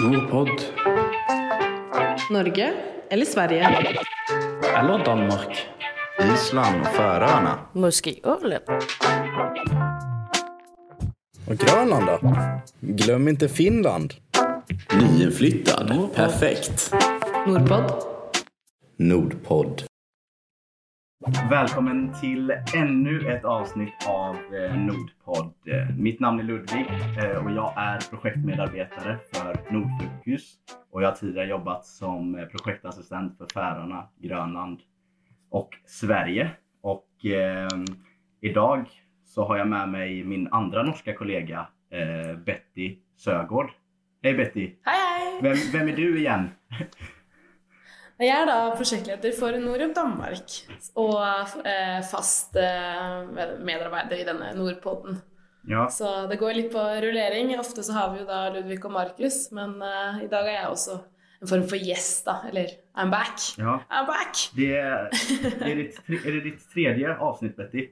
Nordpod. Norge eller Sverige? Eller Danmark. Island och Färöarna. Muskeölen. Och Grönland då? Glöm inte Finland. Nyinflyttad. Perfekt. Nordpod. Nordpodd. Välkommen till ännu ett avsnitt av eh, Nordpodd. Mitt namn är Ludvig eh, och jag är projektmedarbetare för Nordfokus. Och jag har tidigare jobbat som eh, projektassistent för Färöarna, Grönland och Sverige. Och eh, idag så har jag med mig min andra norska kollega eh, Betty Sögård. Hej Betty! Hei, hei! Vem, vem är du igen? Jeg er da prosjektleder for Norup Danmark og eh, fast eh, medarbeider i denne Nordpodden. Ja, Så det går litt på rullering. Ofte så har vi jo da Ludvig og Markus, men eh, i dag er jeg også en form for gjest, da. Eller I'm back. ja. I'm back! Det är, det ditt, är det ditt tredje avsnitt Betty?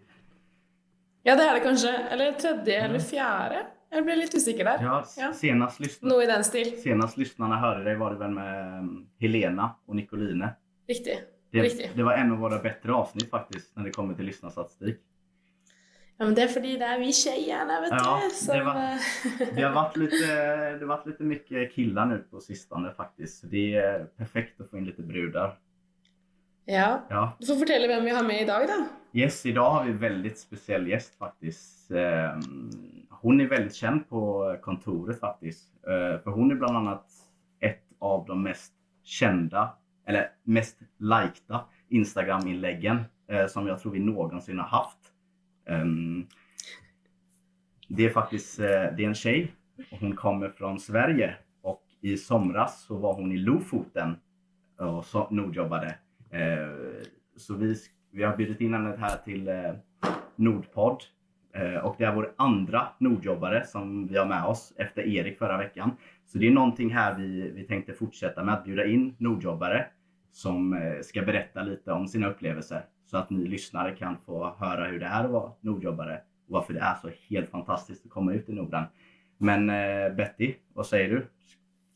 Ja, det er det kanskje. Eller tredje eller fjerde. Jeg ble litt usikker der. Ja, Ja. Senast, lyssna, Noe i den stil. senast lyssnarna hörde dig var det väl med um, Helena och Nicoline. Riktig. Det, Riktig. det var en av våra bättre avsnitt faktiskt när det kommer till lyssnarstatistik. Ja, men det er fordi det er vi tjejerne, vet Ja, du. det Som, var- eh, Det har varit lite, det har varit lite mycket killar nu på sistone faktiskt. Så det är perfekt att få in lite brudar. ja. Ja. Du får fortelle hvem vi har med i dag, da. Yes, idag har vi väldigt speciell gäst faktiskt. Hon är väldigt känd på kontoret faktiskt. Eh, för hon är bland annat ett av de mest kända, eller mest likta Instagram-inläggen eh, som jag tror vi någonsin har haft. Ehm, det är faktiskt eh, det är en tjej och hon kommer från Sverige och i somras så var hon i Lofoten och så nordjobbade. Så vi, vi har bjudit in henne här till Nordpodd och det är vår andra nordjobbare som vi har med oss efter Erik förra veckan. Så det är någonting här vi, vi tänkte fortsätta med att bjuda in nordjobbare som eh, ska berätta lite om sina upplevelser så att ni lyssnare kan få höra hur det är att vara nordjobbare och varför det är så helt fantastiskt att komma ut i Norden. Men eh, Betty, vad säger du?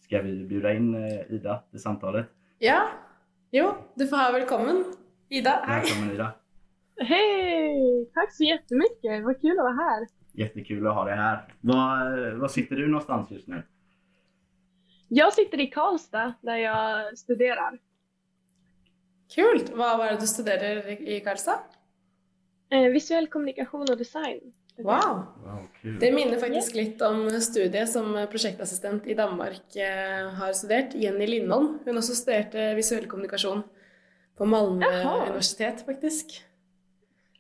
Ska vi bjuda in eh, Ida till samtalet? Ja. Jo, du får ha velkommen. Ida. Välkommen Ida! Hej! Tack så jättemycket. Vad kul att vara här. Jättekul att ha dig här. Var, eh, var sitter du någonstans just nu? Jag sitter i Karlstad där jag studerar. Kult. Hva var det du studerer i Karlstad? Eh, visuell kommunikation och design. Wow. Wow, kul. Det minner faktisk litt om studiet som prosjektassistent i Danmark eh, har studert. Jenny Lindholm. Hun også studerte visuell kommunikasjon på Malmö Jaha. universitet, faktisk.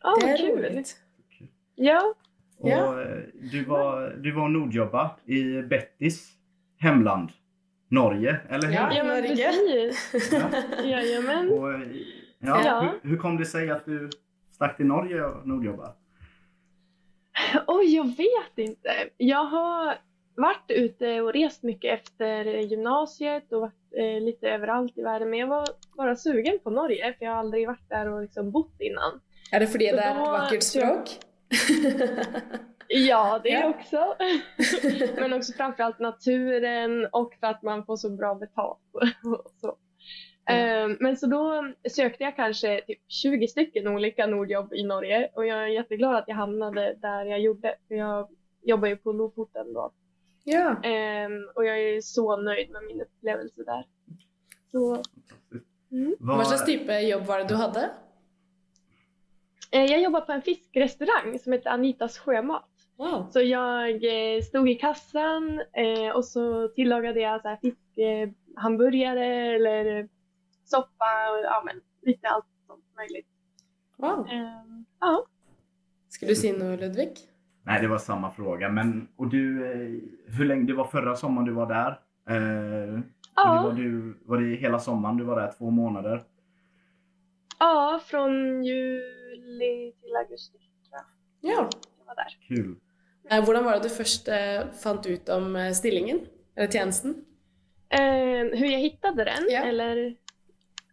Ja, det er kul. roligt. Ja, Och Ja. eh, du var, du var nordjobba i Bettys hemland, Norge, eller hur? Ja. ja men precis. Ja. Jajamän. Och, eh, ja, Ja. Hur, hur kom det sig att du stack till Norge och nordjobba? Oj, jag vet inte. Jag har varit ute och rest mycket efter gymnasiet och varit eh, lite överallt i världen. Men jag var bara sugen på Norge för jag har aldrig varit där och liksom bott innan. Er det Så det er et da- vakkert språk? Ja, det Ja. också. Men också framförallt naturen och för att man får så bra betalt. så. Ehm, Men så då sökte jag kanske typ 20 stycken olika nordjobb i Norge och jag är jätteglad att jag hamnade där jag gjorde. För jag jobbar ju på Lofoten då. ja. Ehm, Och jag är så nöjd med min upplevelse där. Så, mm. Hva slags type jobb var det du hadde? Eh, Jag jobbar på en fiskrestaurang som heter Anitas Sjömat. Wow. Så jag eh, stod i kassan eh, och så tillagade jag så här fiskhamburgare eller soppa och ja, men, lite allt sånt möjligt. wow. Eh, ja. Skulle du si noe, Ludvig? Nej, det var samma fråga. Men, och du, hur länge, det var förra sommaren du var där? Eh, och det Ja. var, du, var det hela sommaren du var där? Två månader? ja, från juli till augusti tror jag Ja. var där. Kul. Eh, Hvordan var det du først eh, fant ut om eh, stillingen? Eller tjenesten? Eh, hur jag hittade den? Ja. Eller,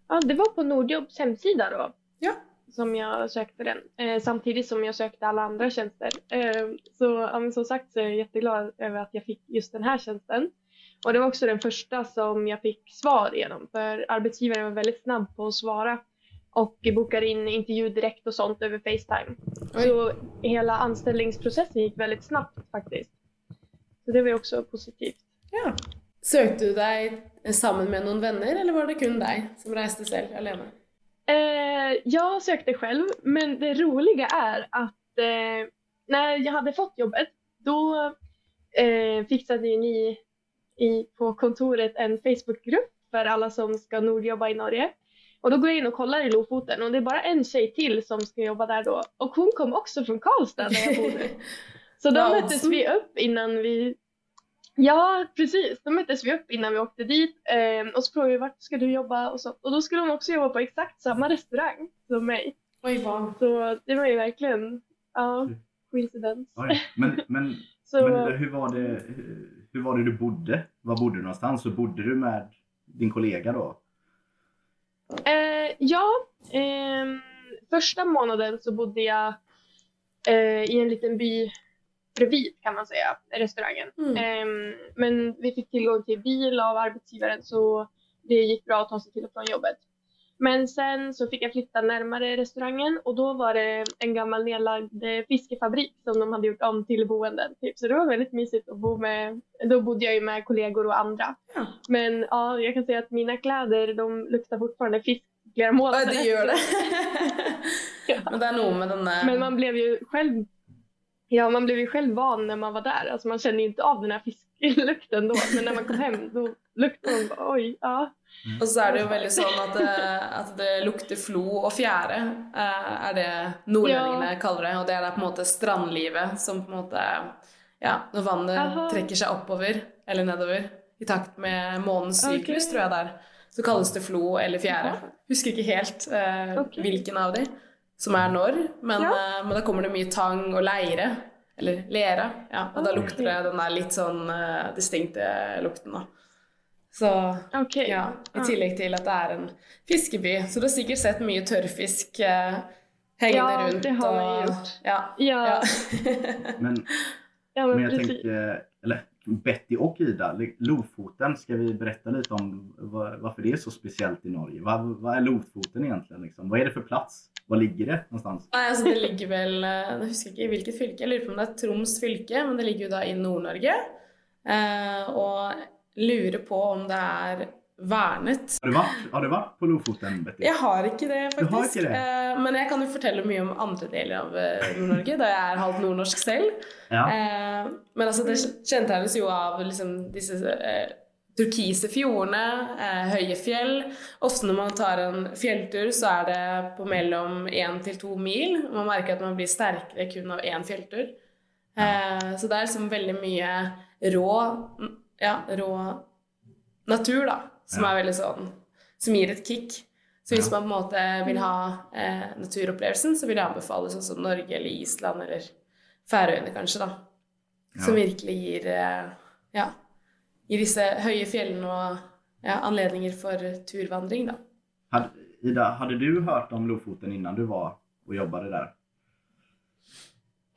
ja, det var på Nordjobbs hemsida då. Ja. Som jag sökte den. Eh, samtidigt som jag sökte alla andra tjänster. Eh, så ja, men som sagt så är jag jätteglad över att jag fick just den här tjänsten. Och det var också den första som jag fick svar genom för arbetsgivaren var väldigt snabb på att svara och bokar in intervju direkt och sånt över Facetime. Så hela anställningsprocessen gick väldigt snabbt faktiskt. Så det var ju också positivt. Ja. Sökte du dig sammen med någon vänner eller var det kun dig som reste själv alene? Eh, jag sökte själv, men det roliga är att eh, när jag hade fått jobbet, då eh, fixade ju ni i, på kontoret en Facebookgrupp för alla som ska nordjobba i Norge. Och då går jag in och kollar i Lofoten och det är bara en tjej till som ska jobba där då. Och hon kom också från Karlstad där jag bodde. Så då Wow. möttes vi upp innan vi Ja, precis. Då möttes vi upp innan vi åkte dit eh, och så frågade vi vart ska du jobba och så. Och då skulle hon också jobba på exakt samma restaurang som mig. Oj, vad. Så det var ju verkligen, ja, coincidence. Oj. Men, men, Så, men hur, var det, hur, hur var det du bodde? Var bodde du någonstans? Så bodde du med din kollega då? Eh, ja, ehm, första månaden så bodde jag eh, i en liten by bredvid kan man säga, restaurangen. Mm. Ehm, men vi fick tillgång till bil av arbetsgivaren så det gick bra att ta sig till och från jobbet. Men sen så fick jag flytta närmare restaurangen och då var det en gammal nedlagd eh, fiskefabrik som de hade gjort om till boenden. Typ. Så det var väldigt mysigt att bo med. Då bodde jag ju med kollegor och andra. Ja. Men ja, jag kan säga att mina kläder de luktar fortfarande fisk flera månader. Ja, det gör det. Ja. Men det är nog med den där... Men man blev ju själv Ja, man blev ju själv van när man var där. Alltså man kände ju inte av den här fisklukten då. Men när man kom hem då luktade man bara, oj, ja. Og så er det jo veldig sånn at det, at det lukter flo og fjære, eh, er det nordlendingene kaller det. Og det er da på en måte strandlivet som på en måte Ja, når vannet Aha. trekker seg oppover eller nedover i takt med månens syklus, Ok. tror jeg det er, så kalles det flo eller fjære. Husker ikke helt eh, Ok. hvilken av de som er når, men, Ja. eh, men da kommer det mye tang og leire. Eller lera. Ja, og da Ok. lukter det den der litt sånn eh, distinkte lukten, da. Så Okej. ja, I tillegg til at det er en fiskeby. Så du har sikkert sett mye tørrfisk eh, hengende Ja, rundt. det har og, gjort. Ja, Ja, ja. Men, ja men men jag precis. tänker, eller Betty och Ida, Lofoten, ska vi berätta lite om var, varför det är så speciellt i Norge? Vad, vad är Lofoten egentligen? Liksom? Vad är det för plats? Var ligger det någonstans? Nei, altså Det ligger vel eh, Nå husker ikke i hvilket fylke. Jeg lurer på om det er Troms fylke, men det ligger jo da i Nord-Norge. Eh, og lurer på om det er vernet. Har du varit, har du varit på Lofoten Betty? Jeg har ikke det, Du har faktisk. ikke det? Eh, men jeg kan jo fortelle mye om andre deler av eh, Nord-Norge, da jeg er halvt nordnorsk selv. Ja. Eh, men altså, det kjennetegnes jo av liksom, disse eh, turkise fjordene, eh, høye fjell. Ofte når man tar en fjelltur, så er det på mellom én til to mil. Man merker at man blir sterkere kun av én fjelltur. Eh, så det er liksom veldig mye rå, ja, rå natur, da, som er veldig sånn Som gir et kick. Så hvis man på en måte vil ha eh, naturopplevelsen, så vil jeg anbefale sånn som Norge eller Island eller Færøyene kanskje, da. Som virkelig gir eh, ja, gir disse høye fjellene og ja, anledninger for turvandring, da. Hade, Ida, hade du hört om Lofoten innan du var och jobbade där?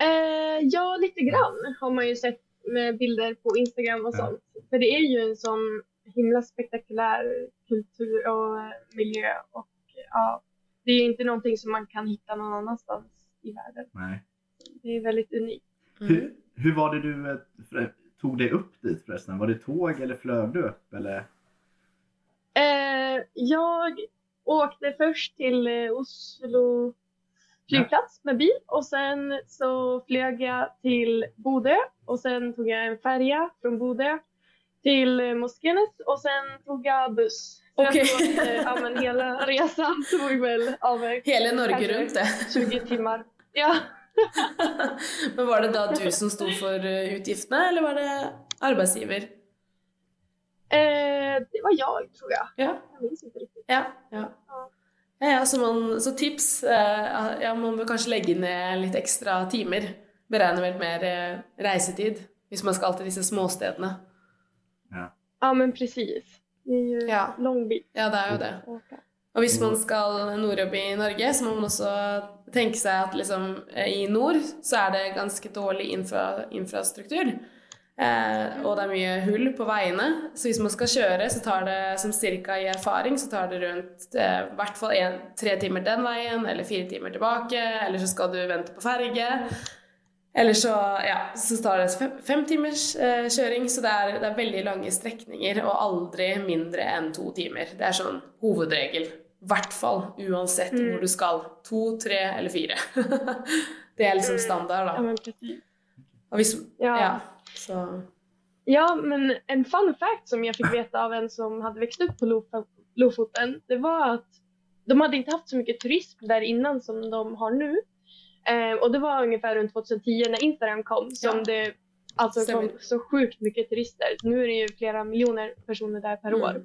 Eh, ja, lite grann har man ju sett med bilder på Instagram och Ja. sånt. För det är ju en sån himla spektakulär kultur och miljö och ja, det är ju inte någonting som man kan hitta någon annanstans i världen. Nej. Det är väldigt unikt. Mm. Hur, hur var det du eh, för- tog dig upp dit förresten? Var det tåg eller flög du upp? Eller? Eh, jag åkte först till eh, Oslo flygplats med bil och sen så flög jag till Bodö och sen tog jag en färja från Bodö till eh, Moskenes och sen tog jag buss. Okej. eh, ja, men hela resan tog väl över Hele Norge rundt, det. 20 timmar. Ja. Men var det da du som sto for eh, utgiftene, eller var det arbeidsgiver? Eh, det var jag tror jag. Ja. Jag minns inte riktigt. Ja, ja. ja, ja så, man, så tips eh, ja, Man bør kanskje legge ned litt ekstra timer. Beregne vel mer eh, reisetid hvis man skal til disse småstedene. Ja men precis. Det är ju Ja. lång bit Ja, det er jo det. Og hvis man skal nordjobbe i Norge, så må man også tenke seg at liksom, eh, i nord så er det ganske dårlig infra, infrastruktur. Eh, og det er mye hull på veiene. Så hvis man skal kjøre, så tar det som cirka i erfaring, så tar det rundt eh, i hvert fall en, tre timer den veien, eller fire timer tilbake, eller så skal du vente på ferge. Eller så, ja, så tar det fem, fem timers eh, kjøring, så det er, det er veldig lange strekninger, og aldri mindre enn to timer. Det er sånn hovedregel. Hvert fall uansett Mm. hvor du skal. To, tre eller fire. det er liksom standard, Ja, da. men precis. Og hvis, Ja. ja, Ja, men en fun fact som jag fick veta av en som hade växt upp på Lof- Lofoten, det var att de hade inte haft så mycket turism där innan som de har nu. Eh, och det var ungefär runt 2010 när Instagram kom som Ja. det alltså Stämmer. kom så sjukt mycket turister. Nu är det ju flera miljoner personer där per Mm. år.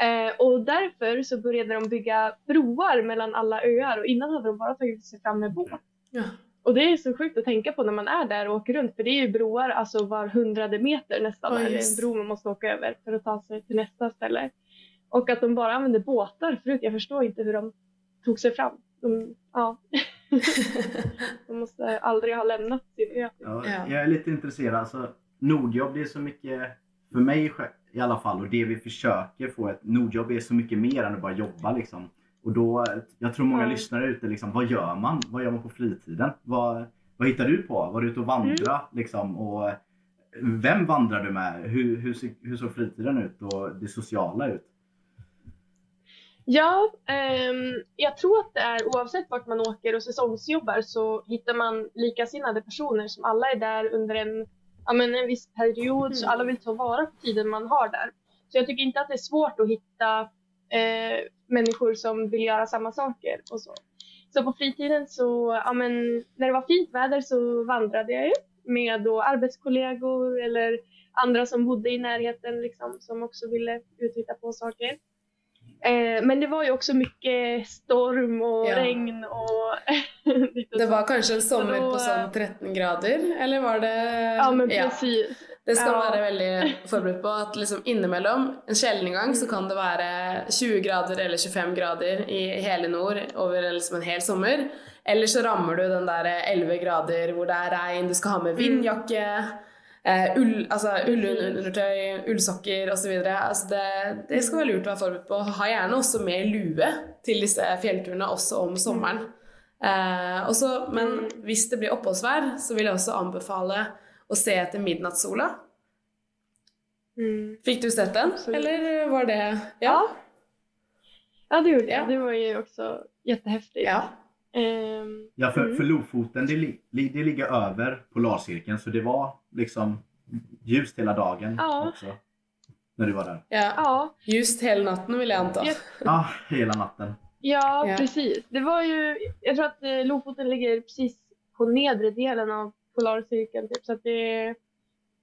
Eh, och därför så började de bygga broar mellan alla öar och innan hade de bara tagit sig fram med båt. ja. Och det är så sjukt att tänka på när man är där och åker runt för det är ju broar alltså var hundrade meter nästan. Är det just. en bro man måste åka över för att ta sig till nästa ställe. Och att de bara använde båtar förut. Jag förstår inte hur de tog sig fram. De, ja. de måste aldrig ha lämnat sin ö. Ja, Ja. Jag är lite intresserad. Alltså, Nordjobb det är så mycket, för mig sj- i alla fall, och det vi försöker få ett Nordjobb är så mycket mer än att bara jobba. Liksom. Och då, jag tror många Ja. lyssnare ute, liksom, vad gör man? Vad gör man på fritiden? Vad, vad hittar du på? Var du ute och vandra? Liksom, och vem vandrar du med? Hur, hur, hur såg fritiden ut och det sociala ut? Ja, ehm, jag tror att det är oavsett vart man åker och säsongsjobbar så hittar man likasinnade personer som alla är där under en, ja, men en viss period så Mm. alla vill ta vara på tiden man har där. Så jag tycker inte att det är svårt att hitta eh, människor som vill göra samma saker och så. Så på fritiden så, ja men när det var fint väder så vandrade jag ju med då arbetskollegor eller andra som bodde i närheten liksom som också ville ut och hitta på saker. Eh, men det var ju också mycket storm och Ja. regn och Det var kanskje en da, på sånn 13 grader, eller var det Ja men precis. Det skal Ja. man være veldig forberedt på. At liksom innimellom, en sjelden gang, så kan det være 20 grader eller 25 grader i hele nord over liksom en hel sommer. Eller så rammer du den der 11 grader hvor det er regn, du skal ha med vindjakke, eh, ull, altså ullundertøy, ullsokker osv. Altså det, det skal være lurt å være forberedt på. Ha gjerne også med lue til disse fjellturene, også om sommeren. Eh, også, men hvis det blir oppholdsvær, så vil jeg også anbefale å se etter midnattssola. Mm. Fikk du sett den, eller var det Ja. Ja det gjorde Ja. jag. Det var ju också jättehäftigt. Ja. Ehm, Ja, för, Mm. för Lofoten, det, det ligger över polarcirkeln så det var liksom ljust hela dagen Ja. också. När du var där. ja. ja, Just hele natten, vil jeg anta. Ja. Ja, hela natten. ja, Ja. precis. Det var ju, jag tror att eh, Lofoten ligger precis på nedre delen av polarcirkeln. Typ, så att det,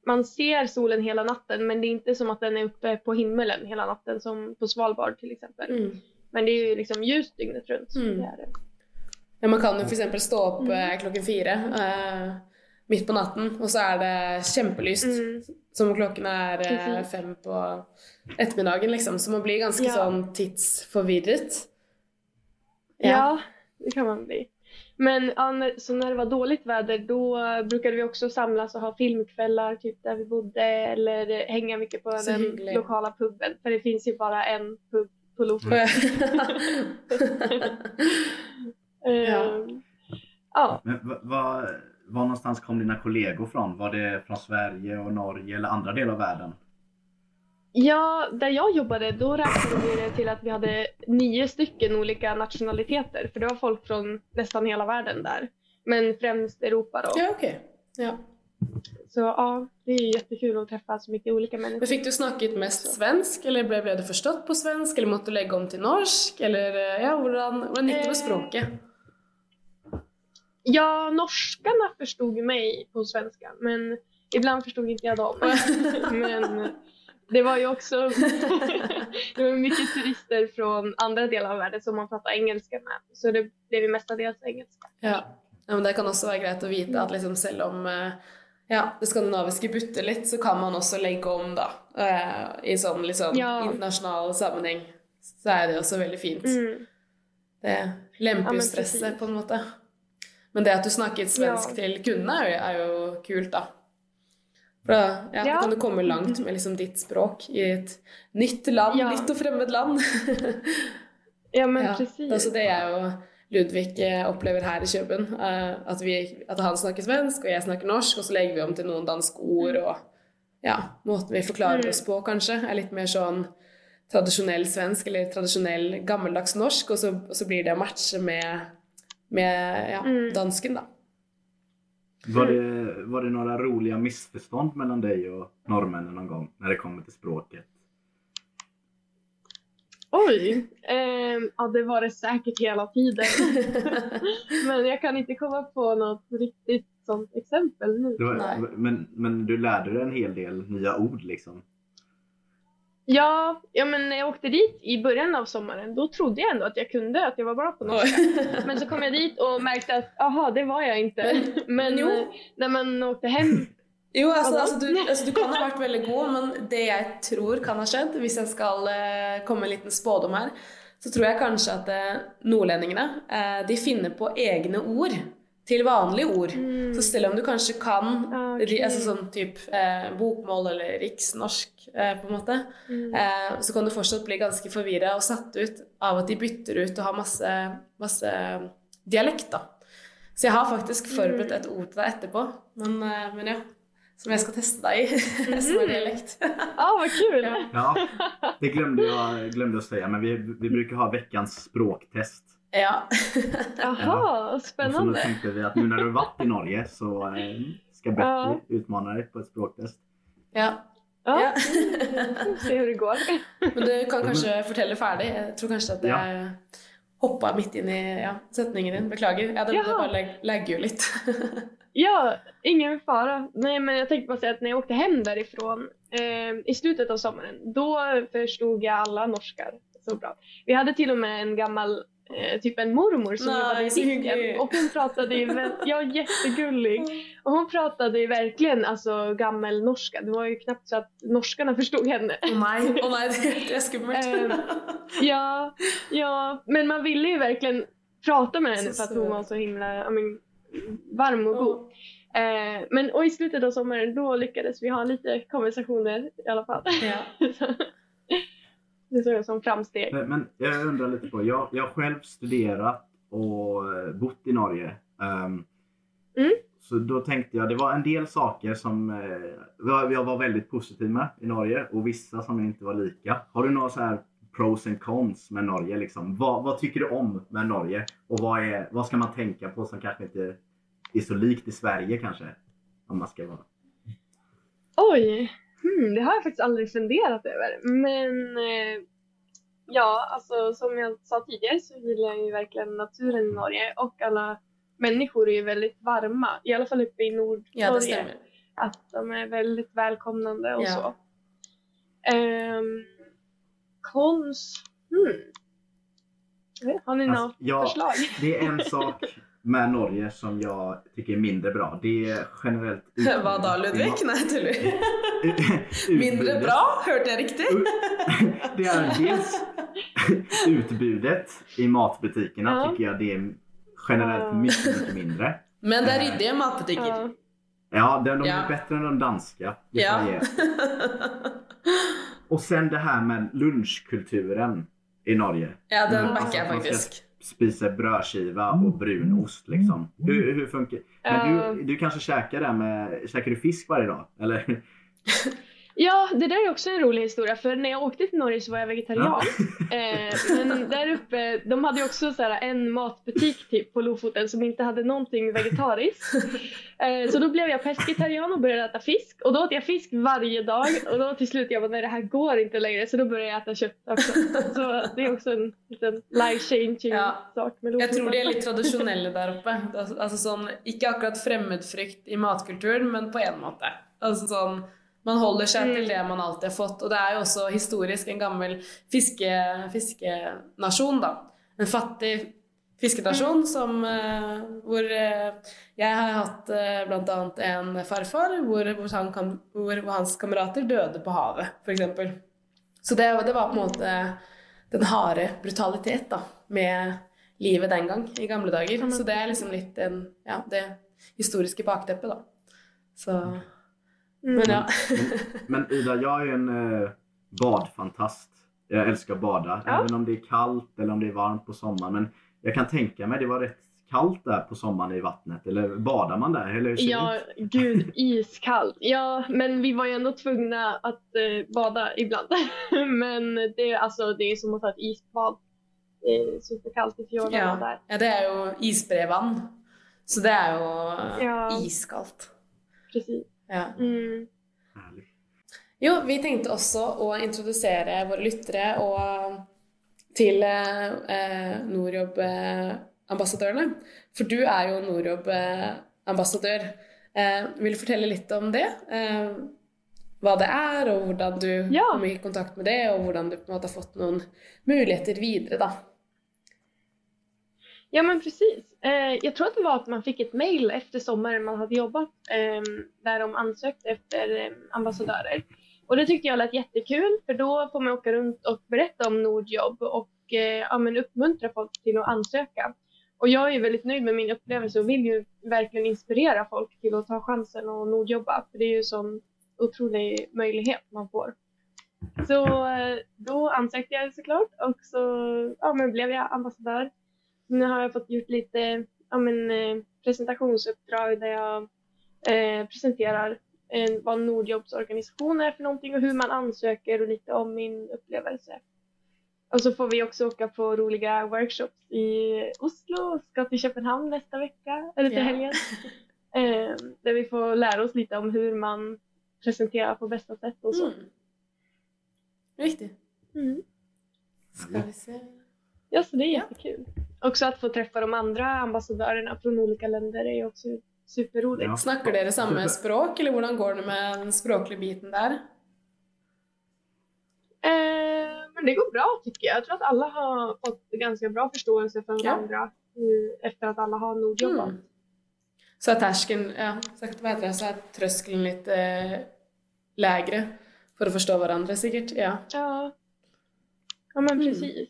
man ser solen hela natten men det är inte som att den är uppe på himmelen hela natten som på Svalbard till exempel. Mm. Men det är ju liksom ljust dygnet runt. Mm. Det är det. Ja, man kan jo f.eks. stå opp Mm. eh, klokken fire midt på natten, og så er det kjempelyst. Mm. Som om klokken er eh, Precis. fem på ettermiddagen, liksom. Så man blir ganske Ja. sånn tidsforvirret. Ja. det kan man bli. Men ja, när, så när det var dåligt väder då brukade vi också samlas och ha filmkvällar typ där vi bodde eller hänga mycket på Så den hyggligt. lokala puben. För det finns ju bara en pub på Lofoten. Ehm, ja. Men va- va- var någonstans kom dina kollegor från? Var det från Sverige och Norge eller andra delar av världen? ja, där jag jobbade då räknade vi det till att vi hade nio stycken olika nationaliteter. För det var folk från nästan hela världen där. Men främst Europa då. ja, ok. Ja. Så ja, det är jättekul att träffa så mycket olika människor. Men fikk du snakket mest svensk, eller ble, ble du forstått på svensk, eller måtte du legge om til norsk, eller eh, ja, hvordan gikk det med Eh, språket? Ja, norskarna förstod mig på svenska, men ibland förstod inte jag dem. men det var ju också det var mycket turister från andra delar av världen som man pratar engelska med. Så det blev ju mestadels engelska. Ja. ja, men det kan også være greit å vite at liksom selv om eh, ja, det skandinaviske butter litt, så kan man også legge om da, eh, i sånn liksom Ja. internasjonal sammenheng. Så er det også veldig fint. Mm. Det lemper Ja, på en måte. Men det at du snakket svensk Ja. til kundene er jo, kult, da. For da, ja, Ja. kan du komme langt med liksom ditt språk i et nytt land, Ja. nytt og fremmed land. Ja, men ja. precis. Det er også det jeg og Ludvig eh, opplever her i Køben. eh, At, vi, at han snakker svensk, og jeg snakker norsk, og så legger vi om til noen danske ord. og ja, Måten vi forklarer Mm. oss på, kanskje, er litt mer sånn tradisjonell svensk eller tradisjonell gammeldags norsk, og så, og så blir det å matche med, med ja, Mm. dansken, da. Var det, var det några roliga missförstånd mellan dig och norrmännen någon gång när det kommer till språket? Oj! Ehm, ja, det var det säkert hela tiden. men jag kan inte komma på något riktigt sånt exempel nu. Var, men, men du lärde dig en hel del nya ord liksom? Ja, ja, men när jag åkte dit i början av sommaren, då trodde jag ändå att jag kunde, att jag var bra på norska. Men så kom jag dit och märkte att, aha, det var jag inte. Men jo. när man åkte hem, Jo, da? altså, du, altså, du kan ha vært veldig god, men det jeg tror kan ha skjedd, jeg skal eh, komme med en liten spådom her, så tror jeg kanskje at eh, nordlendingene eh, de finner på egne ord til vanlige ord. Så selv om du kanskje kan Ah, ok. ri- altså, sånn typ eh, bokmål eller riksnorsk, eh, på en måte, eh, så kan du fortsatt bli ganske forvirra og satt ut av at de bytter ut og har masse, masse dialekt. da. Så jeg har faktisk forberedt et ord til deg etterpå, men, eh, men ja. Som jeg skal teste deg i, som dialekt. ja vad kul! Ja. Ja, det glömde jag glömde att säga, men vi, vi brukar ha veckans språktest. Ja. Jaha, Och så nu spännande. tänkte vi att nu när du har varit i Norge så eh, ska Betty Ja. utmana dig på ett språktest. ja. Ja, ja. vi får se hur det går. Men du kan kanskje fortelle ferdig. Jeg tror kanskje at jeg hoppa midt inn i ja, setningen din. Beklager. Ja, det, det Jaha. bare lag- lagger jo litt. Ja, ingen fara. Nej, men jag tänkte bara säga att när jag åkte hem därifrån eh, i slutet av sommaren, då förstod jag alla norskar så bra. Vi hade till och med en gammal, eh, typ en mormor som Nej, jobbade i disken och hon pratade ju, ja jättegullig. Och hon pratade ju verkligen alltså gammelnorska. Det var ju knappt så att norskarna förstod henne. Å nei, å nei, det, det er skummelt. Eh, Ja, ja, men man ville ju verkligen prata med henne Så för att hon var så himla I mean, varm och god. Eh, men och i slutet av sommaren då lyckades vi ha lite konversationer i alla fall. Ja. Det såg jag som framsteg. Men, jag undrar lite på, jag, jag har själv studerat och eh, bott i Norge. Ehm, Mm. Så då tänkte jag, det var en del saker som eh, jag var väldigt positiv med i Norge och vissa som inte var lika. Har du några så här pros and cons med Norge? Liksom? Vad, vad tycker du om med Norge? Och vad, är, vad ska man tänka på som kanske inte är så likt i Sverige kanske? Om man ska vara. Oj, hmm, det har jag faktiskt aldrig funderat över. Men eh, ja, alltså som jag sa tidigare så gillar jag ju verkligen naturen i Norge och alla människor är ju väldigt varma. I alla fall uppe i Nordnorge. ja, det stemmer. att de är väldigt välkomnande och Ja. så. Um, konst? Hmm. Har ni Alltså, något ja. förslag? Det är en sak med Norge som jag tycker är mindre bra. Det är generellt Hva da, Ludvig? Tuller. Utbudet. Mindre bra? Hørte jeg riktig? Det är dels utbudet i matbutikerna Ja. tycker jag det är generellt mycket, mycket mindre. Men det er ryddige matbutikker. Ja. Ja, de, de Ja. är bättre än de danska. det Ja. jag. Och sen det här med lunchkulturen i Norge. Ja, den Mm, backer jeg Spisa brödskiva och brunost liksom. Hur, hur funkar Men Ja. du, du kanske käkar det med, käkar du fisk varje dag? Eller? ja, det där är också en rolig historia för när jag åkte till Norge så var jag vegetarian. Eh, men där uppe, de hade ju också så här en matbutik typ på Lofoten som inte hade någonting vegetariskt. Eh, så då blev jag pescetarian och började äta fisk och då åt jag fisk varje dag och då till slut jag bara nej det här går inte längre så då började jag äta kött också. Så det är också en liten life changing Ja. sak med Lofoten. tror de er litt tradisjonelle der oppe. Altså, altså sånn, ikke akkurat fremmedfrykt i matkulturen, men på en måte. Altså sånn, man holder seg Mm. til det man alltid har fått. Og det er jo også historisk en gammel fiske, fiskenasjon, da. En fattig fiskenasjon som, eh, hvor eh, jeg har hatt uh, bl.a. en farfar hvor, hvor, han kan, hvor, hvor hans kamerater døde på havet, f.eks. Så det, det var på en måte den harde brutalitet da, med livet den gang, i gamle dager. Så det er liksom litt en, ja, det historiske bakteppet, da. Så Mm. Men ja. Men Ida, jag är ju en eh, badfantast. Jag älskar att bada. Ja. Även om det är kallt eller om det är varmt på sommaren. Men jag kan tänka mig det var rätt kallt där på sommaren i vattnet. Eller badar man där? Eller hur Ja, ut? gud, iskallt. Ja, men vi var ju ändå tvungna att eh, bada ibland. men det, är- alltså, det är som att ta ett isbad. Det är superkallt i fjorden Ja. där. ja, det er jo isbrevann. Så det er jo Ja. iskaldt. Precis. Ja. Mm. Härligt. Jo, vi tenkte også å introdusere våre lyttere til eh, eh, Nordjobb-ambassadørene. For du er jo Nordjobb-ambassadør. Eh, vil du fortelle litt om det? Eh, hva det er, og hvordan du Ja. kom i kontakt med det, og hvordan du på en måte har fått noen muligheter videre, da. Ja men precis. Eh, jag tror att det var att man fick ett mail efter sommaren man hade jobbat eh, där de ansökte efter eh, ambassadörer. Och det tyckte jag lät jättekul för då får man åka runt och berätta om Nordjobb och eh, ja, men uppmuntra folk till att ansöka. Och jag är ju väldigt nöjd med min upplevelse och vill ju verkligen inspirera folk till att ta chansen och Nordjobba. För det är ju en sån otrolig möjlighet man får. Så eh, då ansökte jag såklart och så ja, men blev jag ambassadör. Nu har jag fått gjort lite ja, men, eh, presentationsuppdrag där jag eh, presenterar eh, vad Nordjobbs organisation är för någonting och hur man ansöker och lite om min upplevelse. Och så får vi också åka på roliga workshops i Oslo och ska till Köpenhamn nästa vecka, eller till Ja. helgen. Eh, där vi får lära oss lite om hur man presenterar på bästa sätt och så. Mm. Riktig. Mm. Skal vi se Ja, så det är Ja. Också att få träffa de andra ambassadörerna från olika länder är ju också superroligt. Ja. Snakker dere samme språk, eller hvordan går det med den språklige biten der? Eh, men det går bra tycker jag. Jag tror att alla har fått ganska bra förståelse för Ja. varandra eh, efter att alla har nordjobbat. Mm. Så er terskelen ja, sagt, hva heter det, så er trøskelen litt eh, lägre for å forstå hverandre, sikkert. Ja. Ja. ja, men Mm.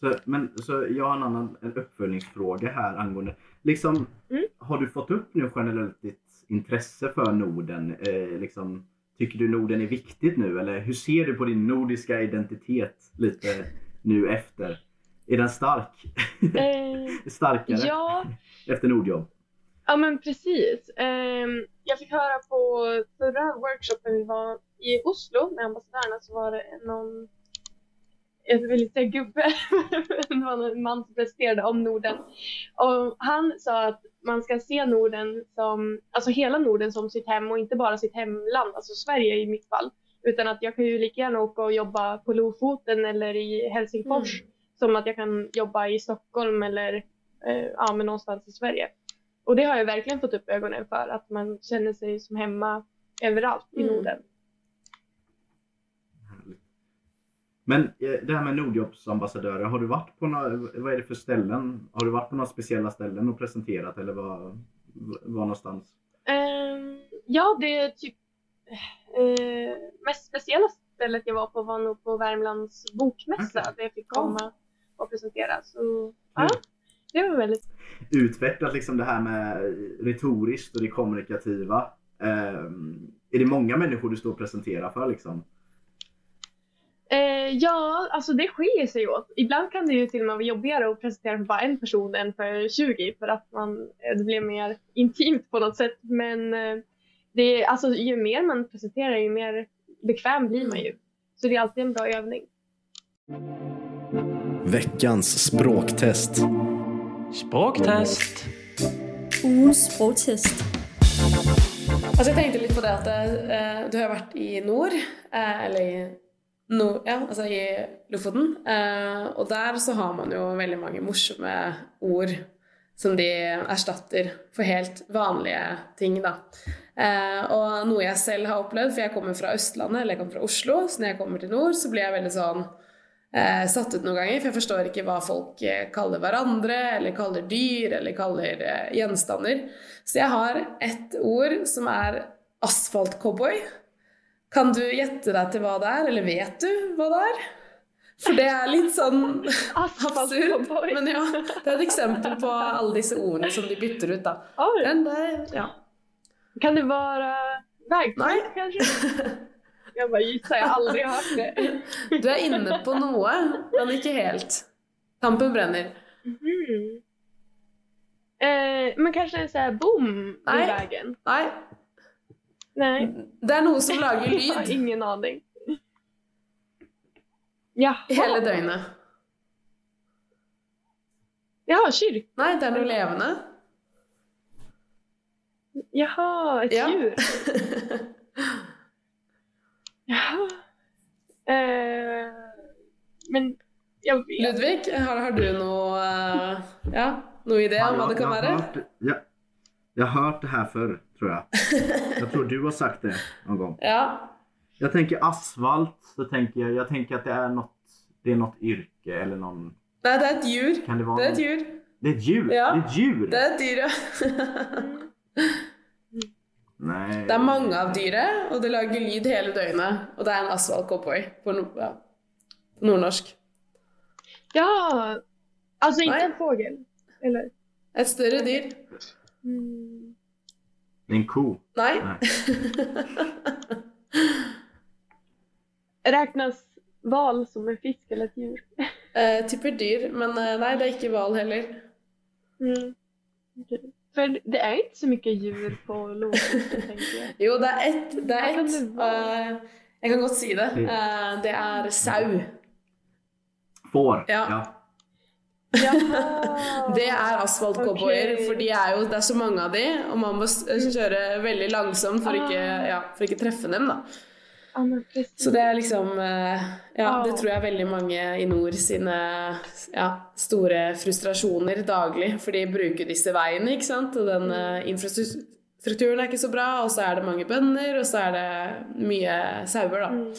Så, men, så jag har en annan en uppföljningsfråga här angående. Liksom, Mm. Har du fått upp nu generellt ditt intresse för Norden? Eh, liksom, tycker du Norden är viktigt nu? Eller hur ser du på din nordiska identitet lite nu efter? Är den stark? Eh, Starkare ja, efter Nordjobb? ja, men precis. Ehm, jag fick höra på förra workshopen vi var i Oslo med ambassadörerna så var det någon jag vill inte säga gubbe, det var en man som presenterade om Norden. Och han sa att man ska se Norden som, alltså hela Norden som sitt hem och inte bara sitt hemland, alltså Sverige i mitt fall. Utan att jag kan ju lika gärna åka och jobba på Lofoten eller i Helsingfors som att jag kan jobba i Stockholm eller eh, ja, men någonstans i Sverige. Och det har jag verkligen fått upp ögonen för, att man känner sig som hemma överallt i Mm. Norden. Härligt. Men eh, det här med Nordjobbsambassadörer, har du varit på några, vad är det för ställen? Har du varit på några speciella ställen och presenterat eller var, var någonstans? Ehm, ja, det är typ eh, mest speciella stället jag var på var nog på Värmlands bokmässa Okej. där jag fick komma och presentera. Så ja, det var väldigt Utvecklat liksom det här med retoriskt och det kommunikativa. Ehm, är det många människor du står och presenterar för liksom? Eh, ja, alltså det skiljer sig åt. Ibland kan det ju till och med vara jobbigare att presentera för bara en person än för 20 för att man, eh, det blir mer intimt på något sätt. Men eh, det är, alltså, ju mer man presenterar ju mer bekväm blir man ju. Så det är alltid en bra övning. Veckans språktest. Språktest. Ugens sprogtest. Altså, jeg tenkte litt på det at eh, du har vært i nord, eh, eller i nord, ja, altså i Lofoten, eh, og der så har man jo veldig mange morsomme ord som de erstatter for helt vanlige ting, da. Eh, og noe jeg selv har opplevd, for jeg kommer fra Østlandet, eller jeg kommer fra Oslo, så når jeg kommer til nord, så blir jeg veldig sånn eh, satt ut noen ganger, for jeg forstår ikke hva folk eh, kaller hverandre, eller kaller dyr, eller kaller eh, gjenstander. Så jeg har ett ord som er asfaltcowboy. Kan du gjette deg til hva det er, eller vet du hva det er? For det er litt sånn absurd. Men ja, det er et eksempel på alle disse ordene som de bytter ut, da. Den der, ja. kan det vara Vägfält Nej. kanske? Jag bara gissar, jag har aldrig hört det. Du er inne på noe, men ikke helt. Tampen brenner. Mhm. Eh, men kanske en sån här bom Nej. vägen? Nei, Nej. det er noe som lager Jag har ingen aning. Jaha. hele døgnet. Jaha, kyrk. Nei, det er noe levende. Jaha, ett Ja. djur. Jaha. Eh, men jag vet. Ludvig, har, har du noe eh, Ja, noe idé om hva det kan hört, jag, jag har hört det här förr, tror jag. Jag tror du har sagt det någon gång. Ja. Jag tänker asfalt, så tänker jag, jag tänker att det är något, det är något yrke eller någon... Nei, det er et djur. Kan det vara Det er et någon- djur. Det är ett djur! Ja. Det är ett djur! Det er et dyr, ja. Nej. Det er mange av dyret, og det lager lyd hele døgnet. Og det er en asfalt-cowboy på, no ja, på nordnorsk. Ja, alltså inte Nej. en fågel. Eller? Et større dyr. Mm. Det är en ko. Nei. Nej. Räknas val som en fisk eller ett djur? Eh, tipper dyr, men eh, nei, det er ikke hval heller. Mm. För det är inte så mycket djur på Lofoten tänker jag. Jo, det er ett. Det kan ett. jeg kan godt si det. Eh, det er sau. Får. Ja. Jaha. Det er asfaltcowboyer, Ok. for de er jo, det er så mange av de, og man må s- kjøre veldig langsomt for ikke, Ah. ja, for ikke treffe dem. da. Ja, precis. Så det er liksom eh, Ja, Ah. det tror jeg veldig mange i nord sine ja, store frustrasjoner daglig. For de bruker disse veiene, ikke sant. Og den eh, infrastrukturen er ikke så bra, og så er det mange bønder, og så er det mye sauer, da. Mm.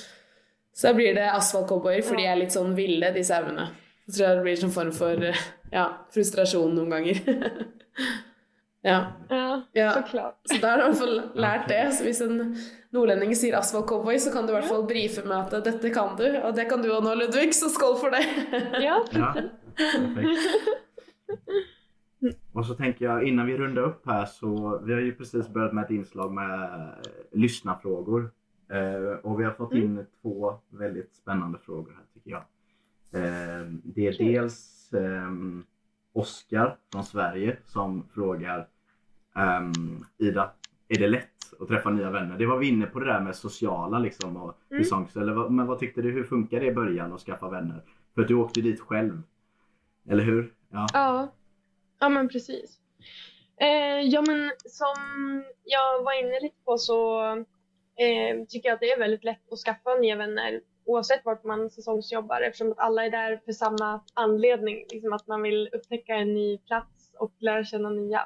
Så da blir det asfaltcowboyer, for de er litt sånn ville, de sauene. Så tror jeg det blir en form for eh, ja, frustrasjon noen ganger. ja. Ja, Ja. såklart. Så da har du i hvert fall lært det. Så hvis en nordlending sier asfaltcowboy, så kan du i hvert fall brife med at dette kan du, og det kan du òg nå, Ludvig, så skål for det! Ja, Ja, perfekt. Och så tänker jag innan vi rundar upp här så vi har ju precis börjat med ett inslag med eh, lyssnarfrågor. Eh, och vi har fått in två väldigt spännande frågor här tycker jag. Eh, det är dels eh, Oskar från Sverige som frågar ehm, Ida, är det lätt att träffa nya vänner? Det var vi inne på det där med sociala liksom och Mm. songs, eller vad, men vad tyckte du, hur funkar det i början att skaffa vänner? För att du åkte dit själv. Eller hur? Ja. Ja, ja men precis. Eh, ja men som jag var inne lite på så eh, tycker jag att det är väldigt lätt att skaffa nya vänner oavsett vart man säsongsjobbar eftersom att alla är där för samma anledning. Liksom att man vill upptäcka en ny plats och lära känna nya.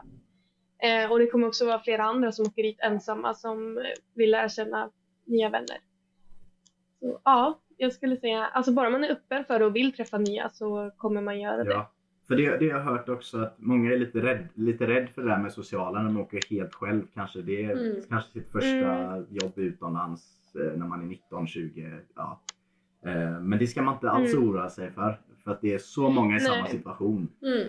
Eh, och det kommer också vara flera andra som åker dit ensamma som vill lära känna nya vänner. Så, ja, jag skulle säga, alltså bara man är öppen för och vill träffa nya så kommer man göra det. Ja. För det, det har jag hört också att många är lite rädd, lite rädd för det där med sociala när man åker helt själv. Kanske det är Mm. kanske sitt första jobb utomlands när man är 19, 20. Ja. Eh, Men det ska man inte alls Mm. oroa sig för. För att det är så många i samma Nej. situation. Mm.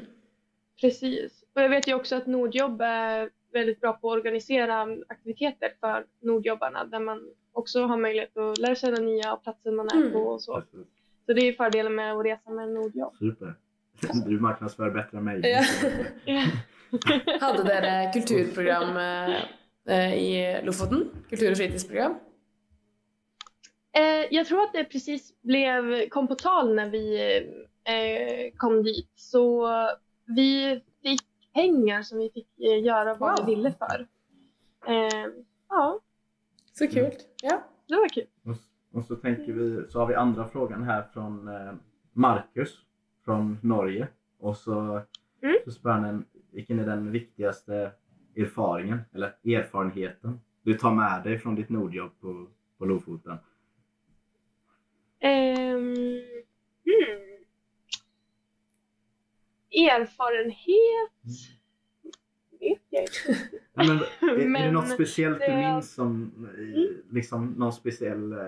Precis. Och jag vet ju också att Nordjobb är väldigt bra på att organisera aktiviteter för Nordjobbarna där man också har möjlighet att lära känna nya platser man är Mm. på och så. Så det är ju fördelen med att resa med Nordjobb. Super. Du marknadsför bättre än mig. Ja. Hadde dere kulturprogram eh, eh, i Lofoten? Kultur- og fritidsprogram? Eh, jag tror att det precis blev, kom på tal när vi eh, kom dit. Så vi fick pengar som vi fick eh, göra vad Wow. vi ville för. Eh, ja, Så kult. Ja. det var kul. Och, och så tänker vi, så har vi andra frågan här från eh, Marcus från Norge. Och så, Mm. så spör han vilken är den viktigaste erfaringen eller erfarenheten du tar med dig från ditt nordjobb på, på Lofoten? Ehm, hmm. Erfarenhet? Vet jag inte. Men, är, är det Men något speciellt du det- Mm. minns som eh, liksom någon speciell, eh,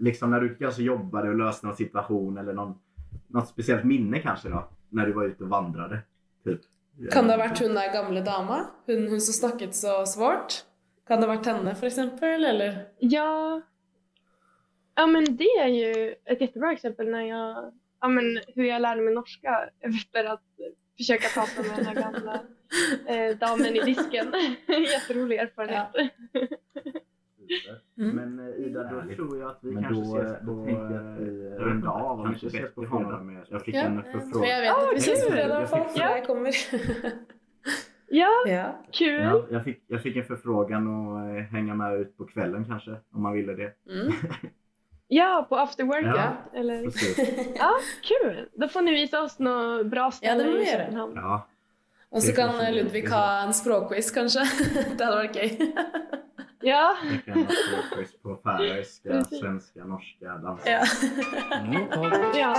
liksom när du kanske jobbade och löste någon situation eller någon, något speciellt minne kanske då? När du var ute och vandrade? Typ. Kan det ha vært hun der gamle dama? Hun, hun som snakket så svårt? Kan det ha varit henne för exempel? Eller? Ja, ja men det är ju ett jättebra exempel när jag, ja men hur jag lärde mig norska efter att försöka prata med den här gamla eh, damen i disken. Jätterolig erfarenhet. Mm. Men eh, Ida, då Härligt. tror jag att vi Men kanske då, ses då på... tänker jag att vi eh, rundar av. Om vi kanske inte ses på fredag. Jag fick Ja. en förfrågan. jag vet Ah, att vi ses på fredag fick- jag kommer. Ja, ja. kul! Ja, jag, fick, jag fick en förfrågan att eh, hänga med ut på kvällen kanske, om man ville det. Mm. Ja, på after work Ja. ja. Eller... Precis. Ja, kul! Då får ni visa oss något bra ställe Ja, det vi i. Köpenhamn. Ja, Och så kan Ludvig ha en språkquiz kanske. det hade varit kul. Ja, jag kan ha språkquiz på färöiska, svenska, norska, danska. ja. Mm, ja.